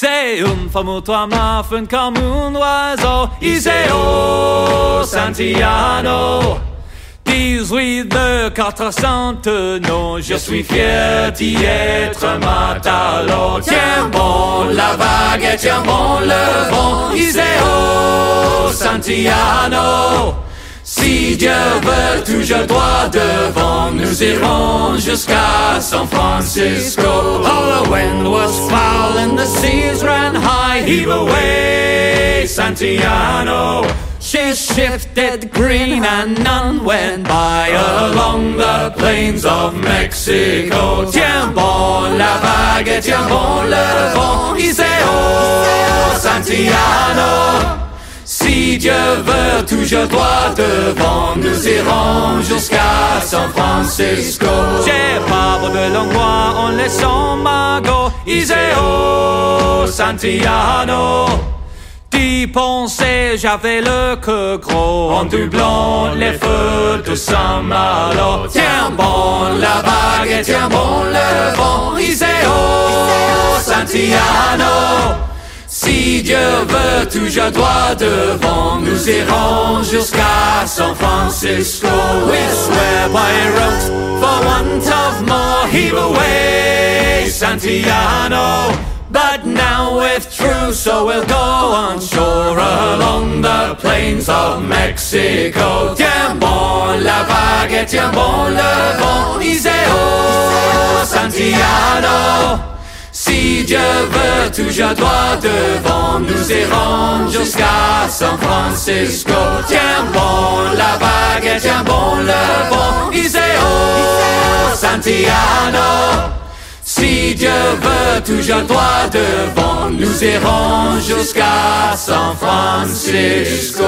Toit muffin comme un oiseau. Iseo Santiano. 18 de 400 non, je suis fier d'y être matalo. Tiens bon la vague, tiens bon le vent. Iseo Santiano. Si Dieu veut, toujours droit devant, nous irons jusqu'à San Francisco. Oh, high. Away, Santiano. She shifted green and none went by along the plains of Mexico. Tiens bon la vague, tiens bon le vent. Iseo, Santiano. Dieu veut, toujours droit devant, nous irons jusqu'à San Francisco. J'ai pas de l'angoisse en laissant Mago, Iseo, Santiano. D'y penser, j'avais le cœur gros en doublant les feux de Saint-Malo. Tiens bon la vague, tiens bon le vent, Iseo, Santiano. Si Dieu veut, toujours droit devant, nous irons jusqu'à San Francisco. We swear by rote, for want of more, heave away, Santiano. But now with true, so we'll go on shore along the plains of Mexico. Tiens bon la vague, tiens bon le vent, Santiano. Si Dieu veut, toujours droit devant, nous irons jusqu'à San Francisco. Tiens bon la vague, tiens bon le vent, Iseo, Santiano. Si Dieu veut, toujours droit devant, nous irons jusqu'à San Francisco.